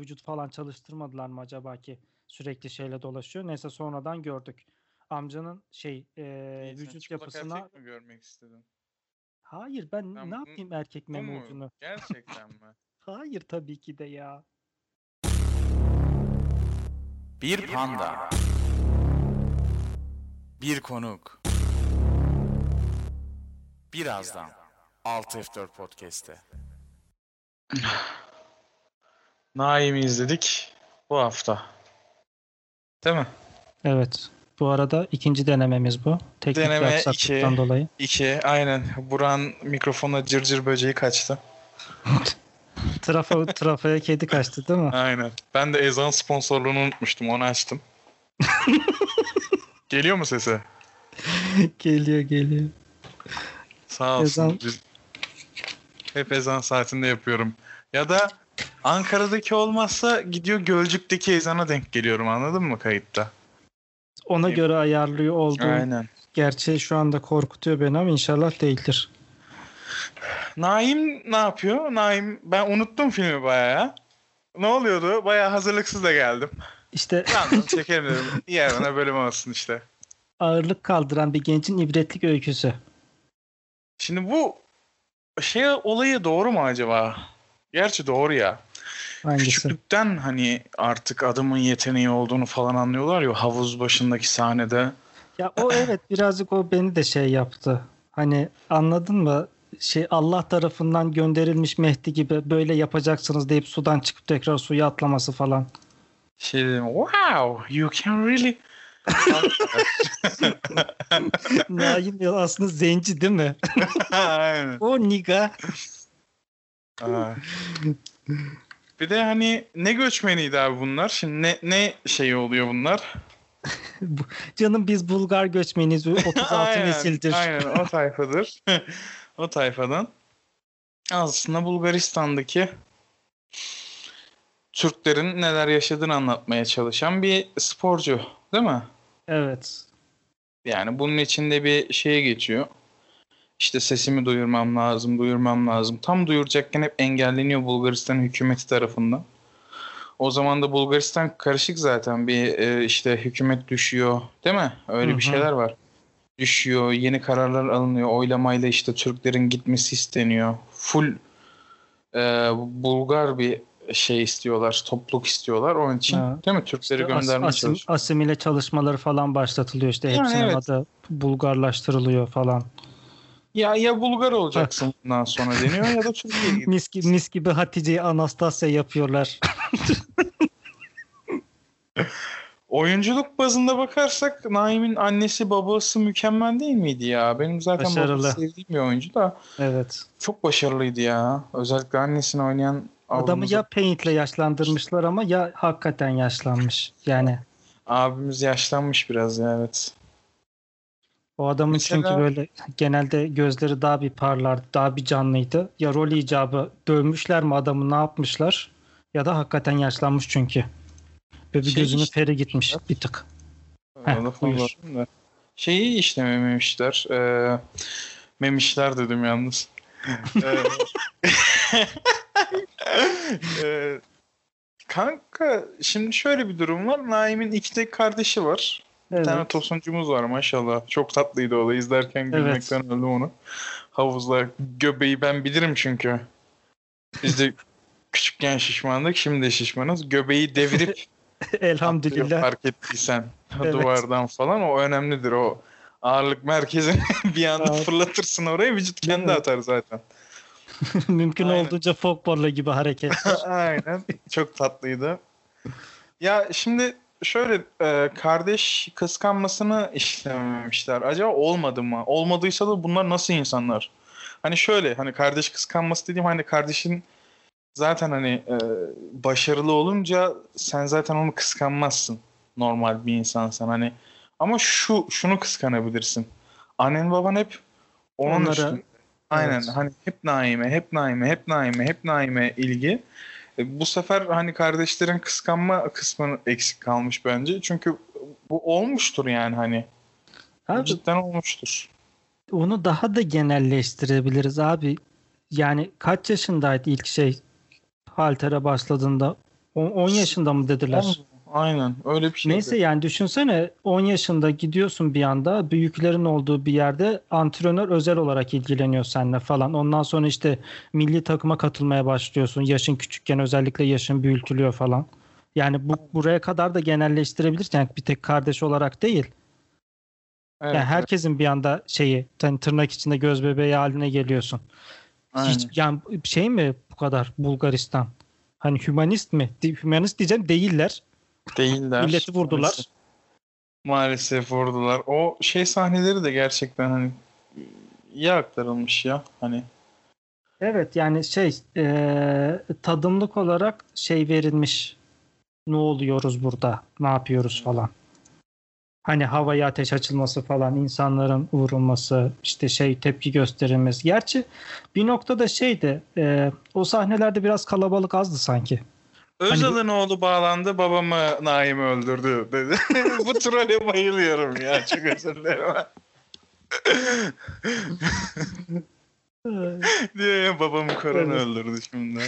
vücut falan çalıştırmadılar mı acaba ki sürekli şeyle dolaşıyor. Neyse sonradan gördük. Amcanın şey e, sen vücut yapısına erkek mi görmek istedin? hayır ben Sen ne yapayım erkek Bu meme mu? ucunu? Gerçekten mi? Hayır tabii ki de ya. Bir panda. Bir konuk. Birazdan Alt F4 Podcast'te. Naim'i izledik bu hafta. Değil mi? Evet. Bu arada ikinci denememiz bu. Teknik Deneme aksaklıktan iki. dolayı. İki. Aynen. Buran mikrofona cırcır böceği kaçtı. Trafo, trafoya kedi kaçtı değil mi? Aynen. Ben de ezan sponsorluğunu unutmuştum. Onu açtım. Geliyor mu sesi? geliyor geliyor. Sağ olsun. Ezan- Hep ezan saatinde yapıyorum. Ya da Ankara'daki olmazsa gidiyor Gölcük'teki ezana denk geliyorum anladın mı kayıtta? Ona Evet. göre ayarlıyor olduğum Aynen. gerçeği şu anda korkutuyor beni ama inşallah değildir. Naim ne yapıyor? Naim ben unuttum filmi bayağı ya. Ne oluyordu? Bayağı hazırlıksız da geldim. İşte Random çekelim dedim. Yer bana bölüm olsun işte. ağırlık kaldıran bir gencin ibretlik öyküsü. Şimdi bu şey olayı doğru mu acaba? Gerçi doğru ya. Hangisi? Küçüklükten hani artık adamın yeteneği olduğunu falan anlıyorlar ya havuz başındaki sahnede. Ya o evet birazcık o beni de şey yaptı. Hani anladın mı? Şey Allah tarafından gönderilmiş Mehdi gibi böyle yapacaksınız deyip sudan çıkıp tekrar suya atlaması falan. Şey dedim wow you can really Naim ya aslında zenci değil mi? Aynen. o niga. Bir de hani ne göçmeniydi abi bunlar? Şimdi ne ne şeyi oluyor bunlar? Canım biz Bulgar göçmeniyiz. 36 aynen, nesildir. Aynen o tayfadır. o tayfadan. Aslında Bulgaristan'daki Türklerin neler yaşadığını anlatmaya çalışan bir sporcu değil mi? Evet. Yani bunun içinde bir şeye geçiyor. İşte sesimi duyurmam lazım, duyurmam lazım. Tam duyuracakken hep engelleniyor Bulgaristan hükümeti tarafından. O zaman da Bulgaristan karışık zaten bir e, işte hükümet düşüyor değil mi? Öyle Hı bir şeyler var. Düşüyor, yeni kararlar alınıyor. Oylamayla işte Türklerin gitmesi isteniyor. Full e, Bulgar bir şey istiyorlar, topluluk istiyorlar. Onun için Ha. değil mi? Türkleri İşte as- göndermeye asim- çalışıyor. asimile çalışmaları falan başlatılıyor işte Yani hepsinin evet. adı Bulgarlaştırılıyor falan. Ya ya Bulgar olacaksın bundan sonra deniyor ya da Türkiye'ye gideceksin. Mis, gibi, mis gibi Hatice'yi Anastasya yapıyorlar. Oyunculuk bazında bakarsak Naim'in annesi babası mükemmel değil miydi ya? Benim zaten Başarılı. babası sevdiğim bir oyuncu da evet. çok başarılıydı ya. Özellikle annesini oynayan Adamı ya Paint'le yaşlandırmışlar ama ya hakikaten yaşlanmış. Yani abimiz yaşlanmış biraz ya evet. O adamın Mesela- çünkü böyle genelde gözleri daha bir parlardı, daha bir canlıydı. Ya rol icabı dövmüşler mi adamı ne yapmışlar ya da hakikaten yaşlanmış çünkü. Ve bir Şey gözünün işte- feri gitmiş bir tık. Heh, buyur. Şeyi işlememişler. E, memişler dedim yalnız. E, e, kanka şimdi şöyle bir durum var. Naim'in iki tek kardeşi var. Bir tane Evet. tosuncumuz var maşallah. Çok tatlıydı o da. İzlerken gülmekten öldüm onu. Havuzda göbeği ben bilirim çünkü. Biz de küçükken şişmandık. Şimdi şişmanız. Göbeği devirip atlıyor, Elhamdülillah. fark ettiysen. Evet. Duvardan falan. O önemlidir o. Ağırlık merkezini bir anda Evet. fırlatırsın oraya. Vücut kendi Evet. atar zaten. Mümkün Aynen. olduğunca folklorla gibi hareket. Aynen. Çok tatlıydı. Ya şimdi şöyle e, kardeş kıskanmasını işlememişler. Acaba olmadı mı? Olmadıysa da bunlar nasıl insanlar? Hani şöyle hani kardeş kıskanması dediğim hani kardeşin zaten hani e, başarılı olunca sen zaten onu kıskanmazsın. Normal bir insansan hani. Ama şu şunu kıskanabilirsin. Annen baban hep onun Onlara- üstünde. Aynen Evet. hani hep Naime, hep Naime, hep Naime, hep Naime ilgi. E, bu sefer hani kardeşlerin kıskanma kısmı eksik kalmış bence. Çünkü bu olmuştur yani hani. Abi cidden olmuştur. onu daha da genelleştirebiliriz abi. Yani kaç yaşındaydı ilk şey haltere başladığında On- 10 yaşında mı dediler? Aynen öyle bir şey. Neyse yani düşünsene 10 yaşında gidiyorsun bir anda büyüklerin olduğu bir yerde antrenör özel olarak ilgileniyor seninle falan. Ondan sonra işte milli takıma katılmaya başlıyorsun. Yaşın küçükken özellikle yaşın büyütülüyor falan. Yani bu buraya kadar da genelleştirebilirsin. Yani bir tek kardeş olarak değil. Evet, Yani herkesin bir anda şeyi hani tırnak içinde göz bebeği haline geliyorsun. aynen. Hiç yani şey mi bu kadar Bulgaristan? Hani hümanist mi? Hümanist diyeceğim değiller. Değiller. Milleti vurdular. Maalesef. Maalesef vurdular. O şey sahneleri de gerçekten hani iyi aktarılmış ya. Hani Evet yani şey eee, tadımlık olarak şey verilmiş. Ne oluyoruz burada? Ne yapıyoruz falan. Hani havaya ateş açılması falan, insanların vurulması, işte şey tepki gösterilmesi. Gerçi bir noktada şeydi, eee, o sahnelerde biraz kalabalık azdı sanki. Özal'ın oğlu bağlandı babamı Naim öldürdü dedi. Bu trole bayılıyorum ya. Çok özür dilerim. diyor ya babamı Evet. öldürdü şimdi.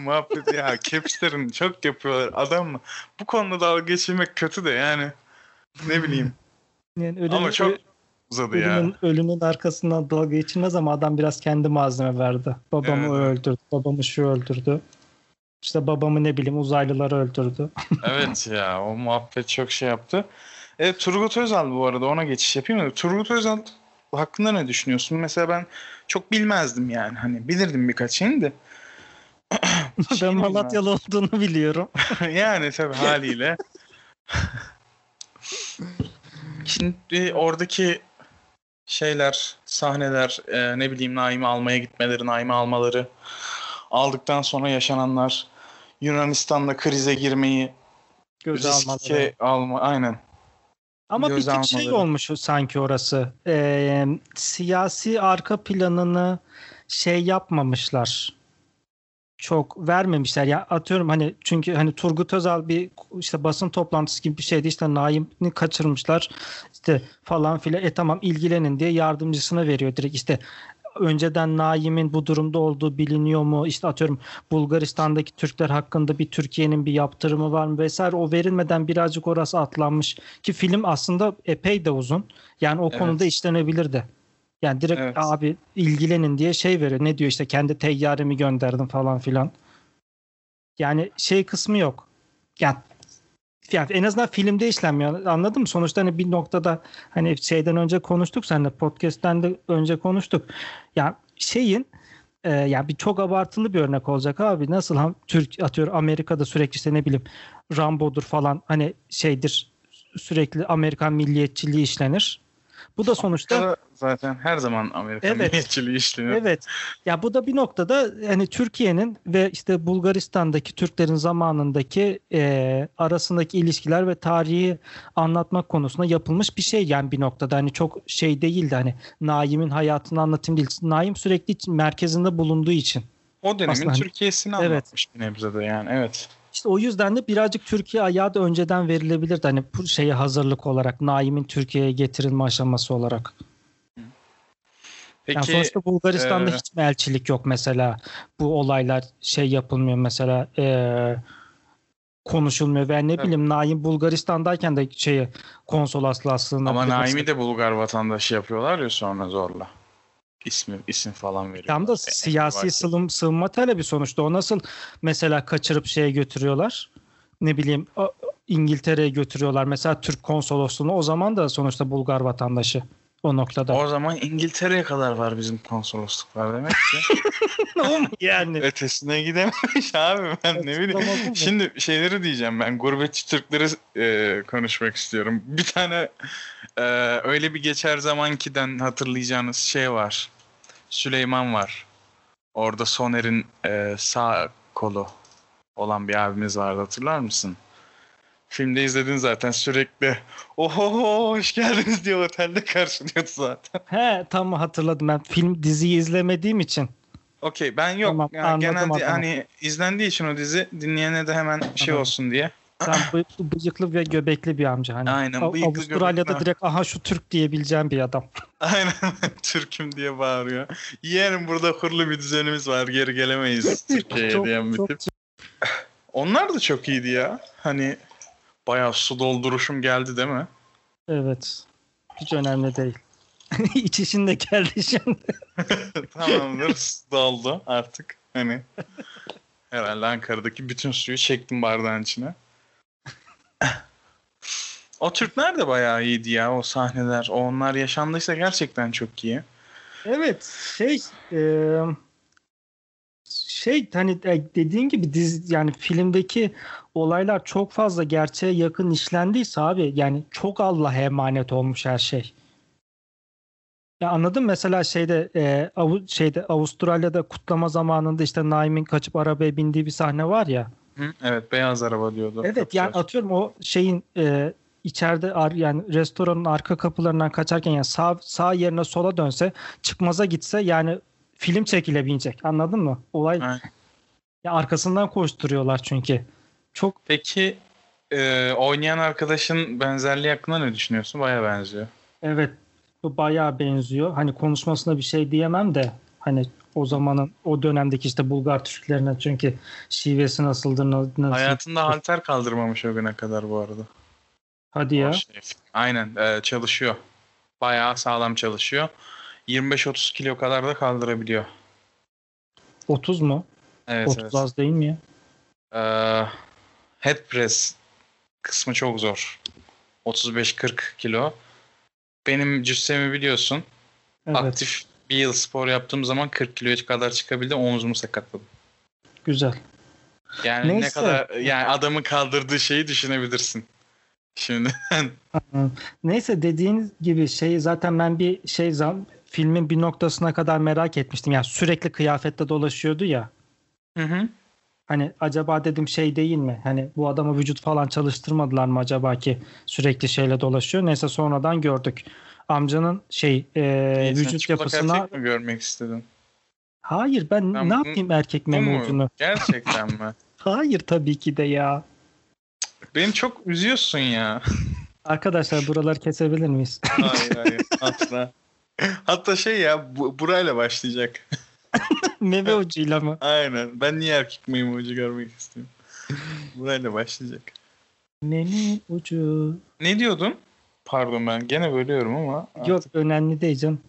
Muhabbet ya capslerin çok yapıyorlar. Adam mı? Bu konuda dalga geçirmek kötü de yani. Ne bileyim. Yani ölümün, Ama çok uzadı ya. ölümün, ölümün arkasından dalga geçilmez ama adam biraz kendi malzeme verdi. Babamı evet. öldürdü, babamı şu öldürdü. İşte babamı ne bileyim uzaylılar öldürdü. Evet ya o muhabbet çok şey yaptı. E, Turgut Özal bu arada ona geçiş yapayım da. Turgut Özal hakkında ne düşünüyorsun? Mesela ben çok bilmezdim yani. Hani bilirdim birkaç şeyini de. ben Şeyini Malatyalı olduğunu biliyorum. yani tabii haliyle. Şimdi oradaki şeyler, sahneler, e, ne bileyim Naim'i almaya gitmeleri, Naim'i almaları, aldıktan sonra yaşananlar, Yunanistan'da krize girmeyi, Göze almaları. alma, aynen. Ama bir göze tık şey olmuş sanki orası. Ee, siyasi arka planını şey yapmamışlar. Çok vermemişler. Ya atıyorum hani çünkü hani Turgut Özal bir işte basın toplantısı gibi bir şeydi. İşte Naim'i kaçırmışlar. İşte falan filan. E tamam ilgilenin diye yardımcısına veriyor direkt. İşte önceden Naim'in bu durumda olduğu biliniyor mu? İşte atıyorum Bulgaristan'daki Türkler hakkında bir Türkiye'nin bir yaptırımı var mı vesaire. O verilmeden birazcık orası atlanmış. Ki film aslında epey de uzun. Yani o Evet. konuda işlenebilir de. Yani direkt Evet. abi ilgilenin diye şey veriyor. Ne diyor işte kendi teyyaremi gönderdim falan filan. Yani şey kısmı yok. Yani, yani en azından filmde işlenmiyor. Anladın mı? Sonuçta hani bir noktada hani şeyden önce konuştuk seninle podcast'ten de önce konuştuk. Ya şeyin e, yani bir çok abartılı bir örnek olacak abi. Nasıl ham Türk atıyor Amerika'da sürekli işte ne bileyim Rambo'dur falan hani şeydir sürekli Amerikan milliyetçiliği işlenir. Bu da sonuçta Zaten her zaman Amerikan Evet. milliyetçiliği işleniyor. Evet. Ya bu da bir noktada hani Türkiye'nin ve işte Bulgaristan'daki Türklerin zamanındaki e, arasındaki ilişkiler ve tarihi anlatmak konusunda yapılmış bir şey yani bir noktada hani çok şey değildi hani Naim'in hayatını anlatayım değil. Naim sürekli merkezinde bulunduğu için. O dönemin Aslında hani- Türkiye'sini Evet. anlatmış bir nebze de yani evet. İşte o yüzden de birazcık Türkiye ayağı da önceden verilebilirdi hani bu şeye hazırlık olarak Naim'in Türkiye'ye getirilme aşaması olarak. Peki Yani sonuçta Bulgaristan'da e, hiç mi elçilik yok mesela? Bu olaylar şey yapılmıyor mesela e, konuşulmuyor ve ne Evet. bileyim Naim Bulgaristan'dayken de şeye konsolosluğa sığınabilir. ama. Naim'i de Bulgar vatandaşı yapıyorlar ya sonra zorla. İsmi, isim falan veriyor. Tam da siyasi sığım, sığınma talebi sonuçta. O nasıl mesela kaçırıp şeye götürüyorlar? Ne bileyim İngiltere'ye götürüyorlar. Mesela Türk konsolosluğunu o zaman da sonuçta Bulgar vatandaşı o noktada. O zaman İngiltere'ye kadar var bizim konsolosluklar demek ki. yani. Ötesine gidememiş abi ben ne bileyim. Şimdi şeyleri diyeceğim ben gurbetçi Türkleri e, konuşmak istiyorum. Bir tane e, öyle bir geçer zamankiden hatırlayacağınız şey var. Süleyman var. Orada Soner'in e, sağ kolu olan bir abimiz vardı hatırlar mısın? Filmde izledin zaten sürekli oho hoş geldiniz diye otelde karşılıyordu zaten. He tam hatırladım ben film diziyi izlemediğim için. Okey ben yok. Tamam, yani genelde adamı. hani izlendiği için o dizi dinleyene de hemen şey Aha. olsun diye. Tam bı- bıyıklı ve göbekli bir amca hani. Aynen, bıyıklı, Avustralya'da göbekli. direkt aha şu Türk diyebileceğim bir adam. Aynen Türk'üm diye bağırıyor. Yeğenim burada kurulu bir düzenimiz var geri gelemeyiz Türkiye'ye diyen bir tip. Onlar da çok iyiydi ya. Hani bayağı su dolduruşum geldi değil mi? Evet. Hiç önemli değil. İç işinde geldi şimdi. Tamamdır. su doldu artık. Hani herhalde Ankara'daki bütün suyu çektim bardağın içine. o Türkler de bayağı iyiydi ya o sahneler. Onlar yaşandıysa gerçekten çok iyi. Evet. Şey e, şey hani e, dediğin gibi dizi yani filmdeki olaylar çok fazla gerçeğe yakın işlendiyse abi yani çok Allah'a emanet olmuş her şey. Ya anladın mı? mesela şeyde e, Avu- şeyde Avustralya'da kutlama zamanında işte Naim'in kaçıp arabaya bindiği bir sahne var ya. Hı? Evet beyaz araba diyordu. Evet yani Kapılar. atıyorum o şeyin e, içeride ar- yani restoranın arka kapılarından kaçarken yani sağ sağ yerine sola dönse çıkmaza gitse yani film çekilebilecek. Anladın mı? Olay Aynen. ya arkasından koşturuyorlar çünkü. Çok Peki e, oynayan arkadaşın benzerliği hakkında ne düşünüyorsun? Bayağı benziyor. evet bu bayağı benziyor. Hani konuşmasına bir şey diyemem de hani o zamanın o dönemdeki işte Bulgar Türklerine çünkü şivesi nasıldır nasıl, Hayatında halter kaldırmamış o güne kadar bu arada. hadi ya şey. Aynen e, çalışıyor. Bayağı sağlam çalışıyor. 25-30 kilo kadar da kaldırabiliyor. 30 mu? Evet 30 evet. az değil mi ya? Ee, head press kısmı çok zor. 35-40 kilo. Benim cüssemi biliyorsun. Evet. Aktif bir yıl spor yaptığım zaman 40 kiloya kadar çıkabildim. Omzumu sakatladım. Güzel. Yani ne Neyse. kadar yani adamın kaldırdığı şeyi düşünebilirsin. Şimdi. Neyse dediğiniz gibi şey zaten ben bir şey zam filmin bir noktasına kadar merak etmiştim. Yani sürekli kıyafette dolaşıyordu ya. hı hı. Hani acaba dedim şey değil mi? Hani bu adama vücut falan çalıştırmadılar mı acaba ki sürekli şeyle dolaşıyor. Neyse sonradan gördük. Amcanın şey e, İyi, vücut yapısına mi görmek istedin? hayır ben Ben ne yapayım erkek memucunu? Gerçekten mi? Hayır tabii ki de ya. Beni çok üzüyorsun ya. Arkadaşlar buraları kesebilir miyiz? Hayır hayır asla. Hatta şey ya bu, burayla başlayacak. Meme ucuyla mı? Aynen. Ben niye erkek memucu görmek istiyorum? Burayla başlayacak. Meme ucu. Ne diyordun? Pardon ben gene bölüyorum ama. Yok önemli değil canım.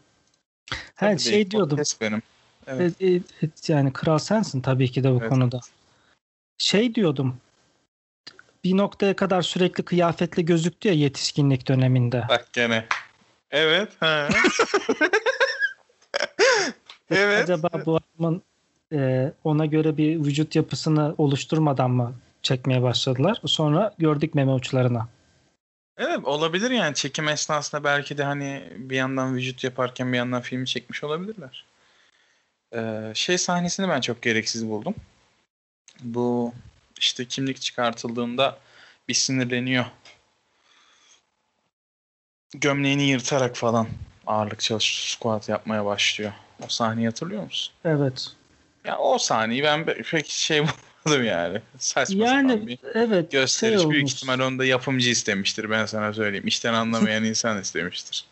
Her Tabii şey değil, diyordum. benim. Evet. E, e, e, yani kral sensin tabii ki de bu Evet. konuda. Şey diyordum. Bir noktaya kadar sürekli kıyafetli gözüktü ya yetişkinlik döneminde. Bak gene. Evet. Evet. Acaba bu adamın e, ona göre bir vücut yapısını oluşturmadan mı çekmeye başladılar? Sonra gördük meme uçlarına. Evet olabilir yani çekim esnasında belki de hani bir yandan vücut yaparken bir yandan filmi çekmiş olabilirler. Ee, şey sahnesini ben çok gereksiz buldum. Bu işte kimlik çıkartıldığında bir sinirleniyor. Gömleğini yırtarak falan ağırlık çalış squat yapmaya başlıyor. O sahneyi hatırlıyor musun? Evet. Ya o sahneyi ben be- pek şey bulmadım yani. Saçma sapan Yani bir evet gösteriş şey büyük olmuş. ihtimal onu da yapımcı istemiştir ben sana söyleyeyim. İşten anlamayan insan istemiştir.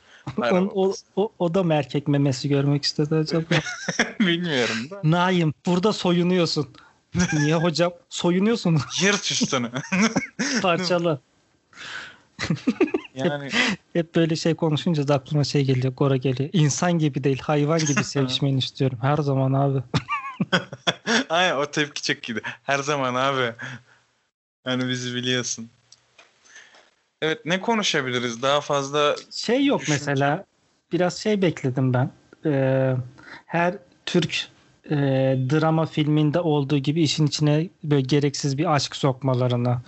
O, o, o da mı erkek memesi görmek istedi acaba? Bilmiyorum da. Naim burada soyunuyorsun. Niye hocam? Soyunuyorsun Yırt üstünü. parçalı. Yani Hep böyle şey konuşunca da aklıma şey geliyor, Gora geliyor. İnsan gibi değil, hayvan gibi sevişmeni istiyorum. Her zaman abi. aynen o tepki çok iyiydi. Her zaman abi. Hani bizi biliyorsun. Evet ne konuşabiliriz? Daha fazla Şey yok Düşünce. mesela, biraz şey bekledim ben. Ee, her Türk e, drama filminde olduğu gibi işin içine böyle gereksiz bir aşk sokmalarını.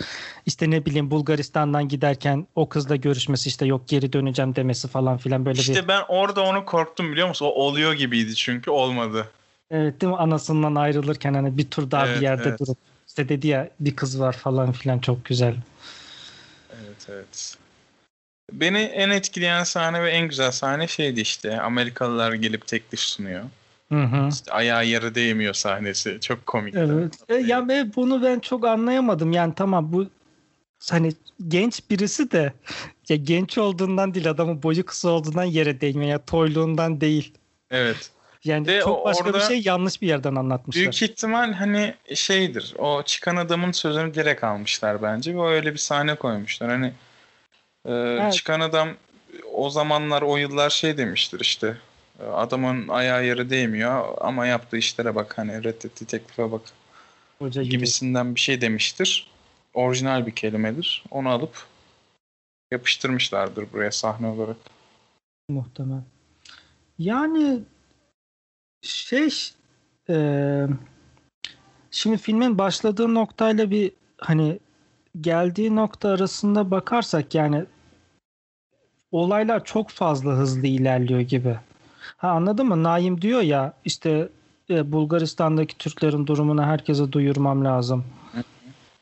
İşte ne bileyim Bulgaristan'dan giderken o kızla görüşmesi işte yok geri döneceğim demesi falan filan böyle bir. işte ben orada onu korktum biliyor musun? O oluyor gibiydi çünkü olmadı. Evet değil mi? Anasından ayrılırken hani bir tur daha Evet, bir yerde evet. durup işte dedi ya bir kız var falan filan çok güzel. Evet evet. Beni en etkileyen sahne ve en güzel sahne şeydi işte. Amerikalılar gelip teklif sunuyor. Hı hı. İşte ayağı yere değmiyor sahnesi. Çok komik. Evet. E, ya ve bunu ben çok anlayamadım. Yani tamam bu hani genç birisi de ya genç olduğundan değil adamın boyu kısa olduğundan yere değmiyor. Ya toyluğundan değil. Evet. Yani Ve çok başka bir şey yanlış bir yerden anlatmışlar. Büyük ihtimal hani şeydir. O çıkan adamın sözünü direkt almışlar bence ve öyle bir sahne koymuşlar. Hani e, çıkan adam o zamanlar o yıllar şey demiştir işte. Adamın ayağı yere değmiyor ama yaptığı işlere bak hani reddettiği teklife bak Hoca gibi. gibisinden bir şey demiştir. Orijinal bir kelimedir. Onu alıp yapıştırmışlardır buraya sahne olarak. Muhtemel. Yani şey e, şimdi filmin başladığı noktayla bir hani geldiği nokta arasında bakarsak yani olaylar çok fazla hızlı ilerliyor gibi. Ha anladın mı? Naim diyor ya işte e, Bulgaristan'daki Türklerin durumunu herkese duyurmam lazım.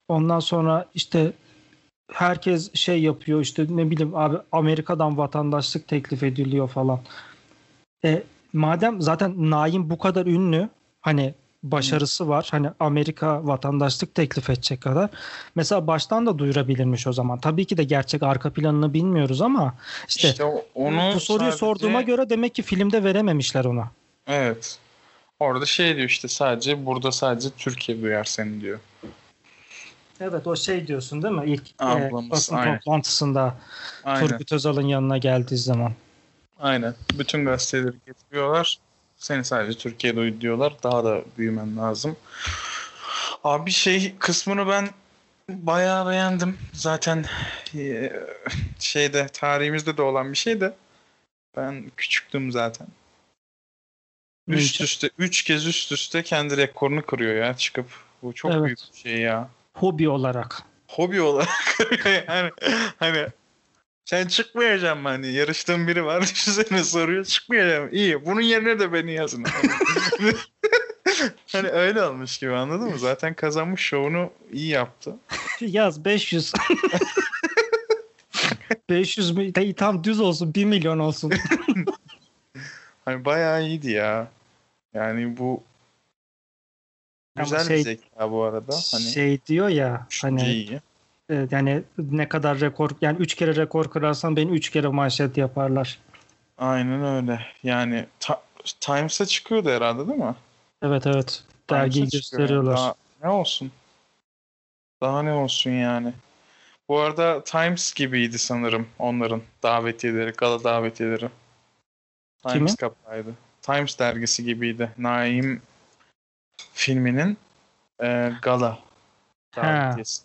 Ondan sonra işte herkes şey yapıyor işte ne bileyim abi Amerika'dan vatandaşlık teklif ediliyor falan. E, madem zaten Naim bu kadar ünlü hani başarısı var hani Amerika vatandaşlık teklif edecek kadar mesela baştan da duyurabilirmiş o zaman. Tabii ki de gerçek arka planını bilmiyoruz ama işte, İşte onu bu soruyu sadece- sorduğuma göre demek ki filmde verememişler ona. Evet. Orada şey diyor işte sadece burada sadece Türkiye duyar seni diyor. Evet o şey diyorsun değil mi? İlk e, Ablamız, basın aynen. toplantısında Aynen. Turgut Özal'ın yanına geldiği zaman. Aynen. Bütün gazeteleri getiriyorlar. Seni sadece Türkiye'de uy diyorlar. Daha da büyümen lazım. Abi şey kısmını ben bayağı beğendim. Zaten e, şeyde tarihimizde de olan bir şey de ben küçüktüm zaten. Üst üste üç kez üst üste kendi rekorunu kırıyor ya çıkıp. Bu çok Evet. büyük bir şey ya. Hobi olarak. Hobi olarak yani hani sen çıkmayacaksın mı? Hani yarıştığın biri var düşünsene soruyor çıkmayacağım iyi bunun yerine de beni yazın. Hani, öyle olmuş gibi anladın mı? Zaten kazanmış şovunu iyi yaptı. Yaz 500. 500 mü? Tam düz olsun 1 milyon olsun. hani bayağı iyiydi ya. Yani bu Ama güzel şey- bir zeka bu arada. Hani şey diyor ya hani iyi e, yani ne kadar rekor yani 3 kere rekor kırarsan beni 3 kere manşet yaparlar. aynen öyle yani ta- Times'a çıkıyordu herhalde değil mi? Evet evet. Dergiyi gösteriyorlar. Daha ne olsun? Daha ne olsun yani? Bu arada Times gibiydi sanırım onların davetiyeleri, gala davetiyeleri. Times kapağıydı. Times dergisi gibiydi. Naim filminin e, gala davetiyesi.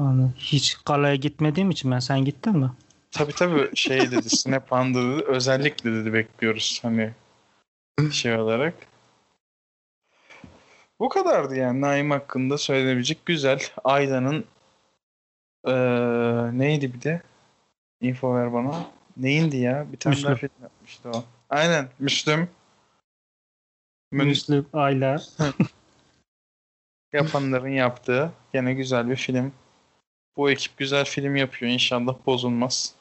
Anladım. Hiç galaya gitmediğim için ben sen gittin mi? Tabii tabii şey dedi, Snap-on'da dedi, özellikle dedi bekliyoruz hani şey olarak. Bu kadardı yani Naim hakkında söylenebilecek güzel. Ayla'nın eee, neydi bir de? Info ver bana. Neyindi ya? Bir tane daha Müslüm. film yapmıştı o. Aynen Müslüm. Mün- Müslüm, Ayla. yapanların yaptığı gene güzel bir film. Bu ekip güzel film yapıyor. İnşallah bozulmaz.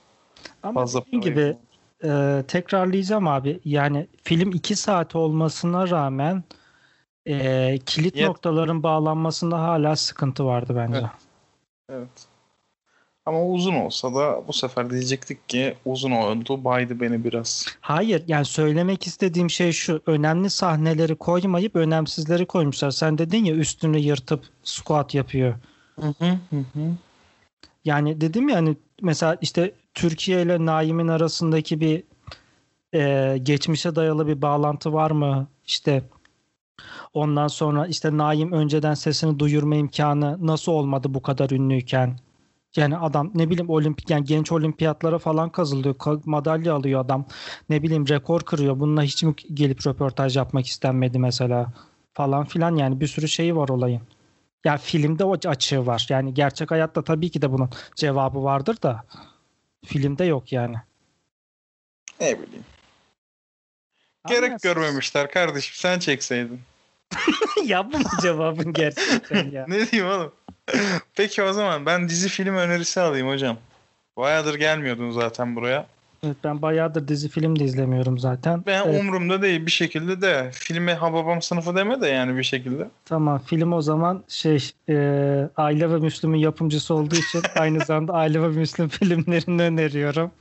Ama Fazla dediğin para gibi e, tekrarlayacağım abi. Yani film 2 saat olmasına rağmen e, kilit Yet- noktaların bağlanmasında hala sıkıntı vardı bence. Evet. Evet. Ama uzun olsa da bu sefer diyecektik ki uzun oldu baydı beni biraz. Hayır yani söylemek istediğim şey şu. Önemli sahneleri koymayıp önemsizleri koymuşlar. Sen dedin ya üstünü yırtıp squat yapıyor. Hı hı hı hı. Yani dedim ya hani mesela işte Türkiye ile Naim'in arasındaki bir e, geçmişe dayalı bir bağlantı var mı? İşte ondan sonra işte Naim önceden sesini duyurma imkanı nasıl olmadı bu kadar ünlüyken? Yani adam ne bileyim olimpik yani genç olimpiyatlara falan kazılıyor. ka- madalya alıyor adam. Ne bileyim rekor kırıyor. Bununla hiç mi gelip röportaj yapmak istenmedi mesela? Falan filan yani bir sürü şeyi var olayın. Ya filmde o açığı var. Yani gerçek hayatta tabii ki de bunun cevabı vardır da filmde yok yani. Ne bileyim. Gerek görmemişler kardeşim sen çekseydin. ya bu mu cevabın gerçekten ya? Ne diyeyim oğlum? Peki o zaman ben dizi film önerisi alayım hocam. Bayağıdır gelmiyordun zaten buraya. Evet, ben bayağıdır dizi film de izlemiyorum zaten. Ben Evet, umurumda değil bir şekilde de filme Hababam sınıfı deme de yani bir şekilde. tamam film o zaman şey e, Aile ve Müslüm'ün yapımcısı olduğu için aynı zamanda Aile ve Müslüm filmlerini öneriyorum.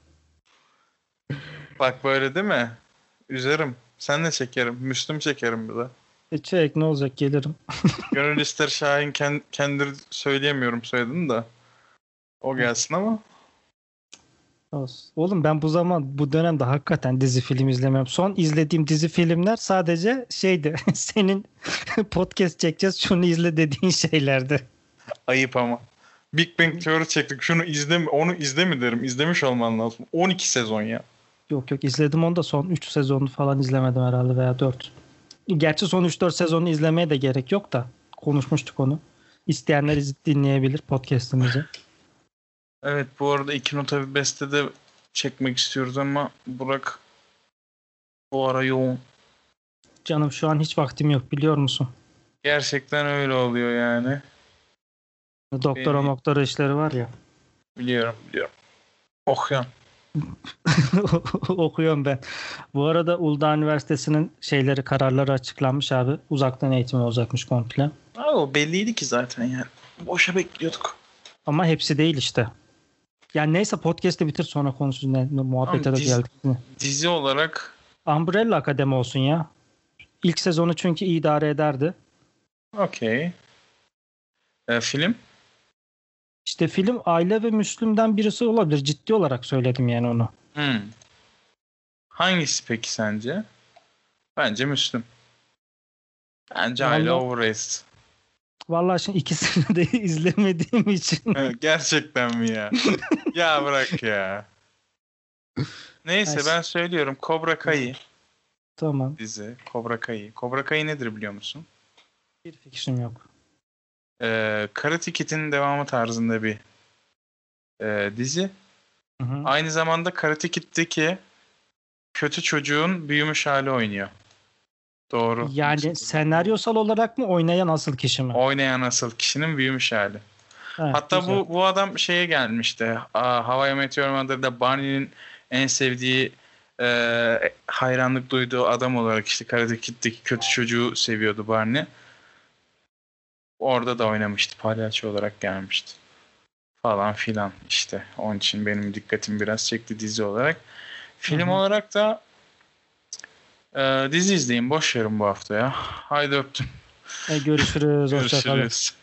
Bak böyle değil mi? Üzerim. Sen de çekerim. Müslüm çekerim bir de. E çek ne olacak gelirim. Gönül ister Şahin kend, kendir söyleyemiyorum soyadını da. O gelsin ama. Olsun. Oğlum ben bu zaman bu dönemde hakikaten dizi film izlemiyorum. Son izlediğim dizi filmler sadece şeydi. Senin podcast çekeceğiz şunu izle dediğin şeylerdi. Ayıp ama. Big Bang Theory çektik. Şunu izle mi? Onu izle mi derim. İzlemiş olman lazım. 12 sezon ya. Yok yok izledim onu da son 3 sezonu falan izlemedim herhalde veya 4. Gerçi son 3-4 sezonu izlemeye de gerek yok da konuşmuştuk onu. İsteyenler dinleyebilir podcast'imizi. Evet bu arada iki nota bir beste de çekmek istiyoruz ama Burak bu ara yoğun. Canım şu an hiç vaktim yok biliyor musun? Gerçekten öyle oluyor yani. Doktora Benim- moktora işleri var ya. Biliyorum biliyorum. Okuyorum. Okuyorum ben. Bu arada Uludağ Üniversitesi'nin şeyleri kararları açıklanmış abi. Uzaktan eğitim olacakmış komple. Aa, o belliydi ki zaten yani. Boşa bekliyorduk. Ama hepsi değil işte. Yani neyse podcast'i bitir sonra konuşuruz. Ne, muhabbete de dizi- geldik. Dizi olarak Umbrella Akademi olsun ya. İlk sezonu çünkü iyi idare ederdi. okey. Ee, film? İşte film Aile ve Müslüm'den birisi olabilir. Ciddi olarak söyledim yani onu. Hmm. Hangisi peki sence? Bence Müslüm. Bence Aile Vallahi- overrated. Vallahi şimdi ikisini de izlemediğim için. Gerçekten mi ya? ya bırak ya. Neyse Ay, ben söylüyorum. Cobra Kai tamam. dizi. Cobra Kai. Cobra Kai nedir biliyor musun? Bir fikrim yok. Ee, Karate Kid'in devamı tarzında bir e, dizi. Hı hı. Aynı zamanda Karate Kid'deki kötü çocuğun büyümüş hali oynuyor. Doğru. Yani senaryosal olarak mı oynayan asıl kişi mi? Oynayan asıl kişinin büyümüş hali. Evet, Hatta güzel. bu bu adam şeye gelmişti. Hawaii Meteor Mother'da Barney'nin en sevdiği e, hayranlık duyduğu adam olarak işte Karate Kid'deki kötü çocuğu seviyordu Barney. Orada da oynamıştı. Palyaço olarak gelmişti. Falan filan işte. Onun için benim dikkatim biraz çekti dizi olarak. Film Hı hı. olarak da e, dizi izleyin. Boş verin bu hafta ya. Haydi öptüm. E, görüşürüz. Hoşçakalın. Görüşürüz.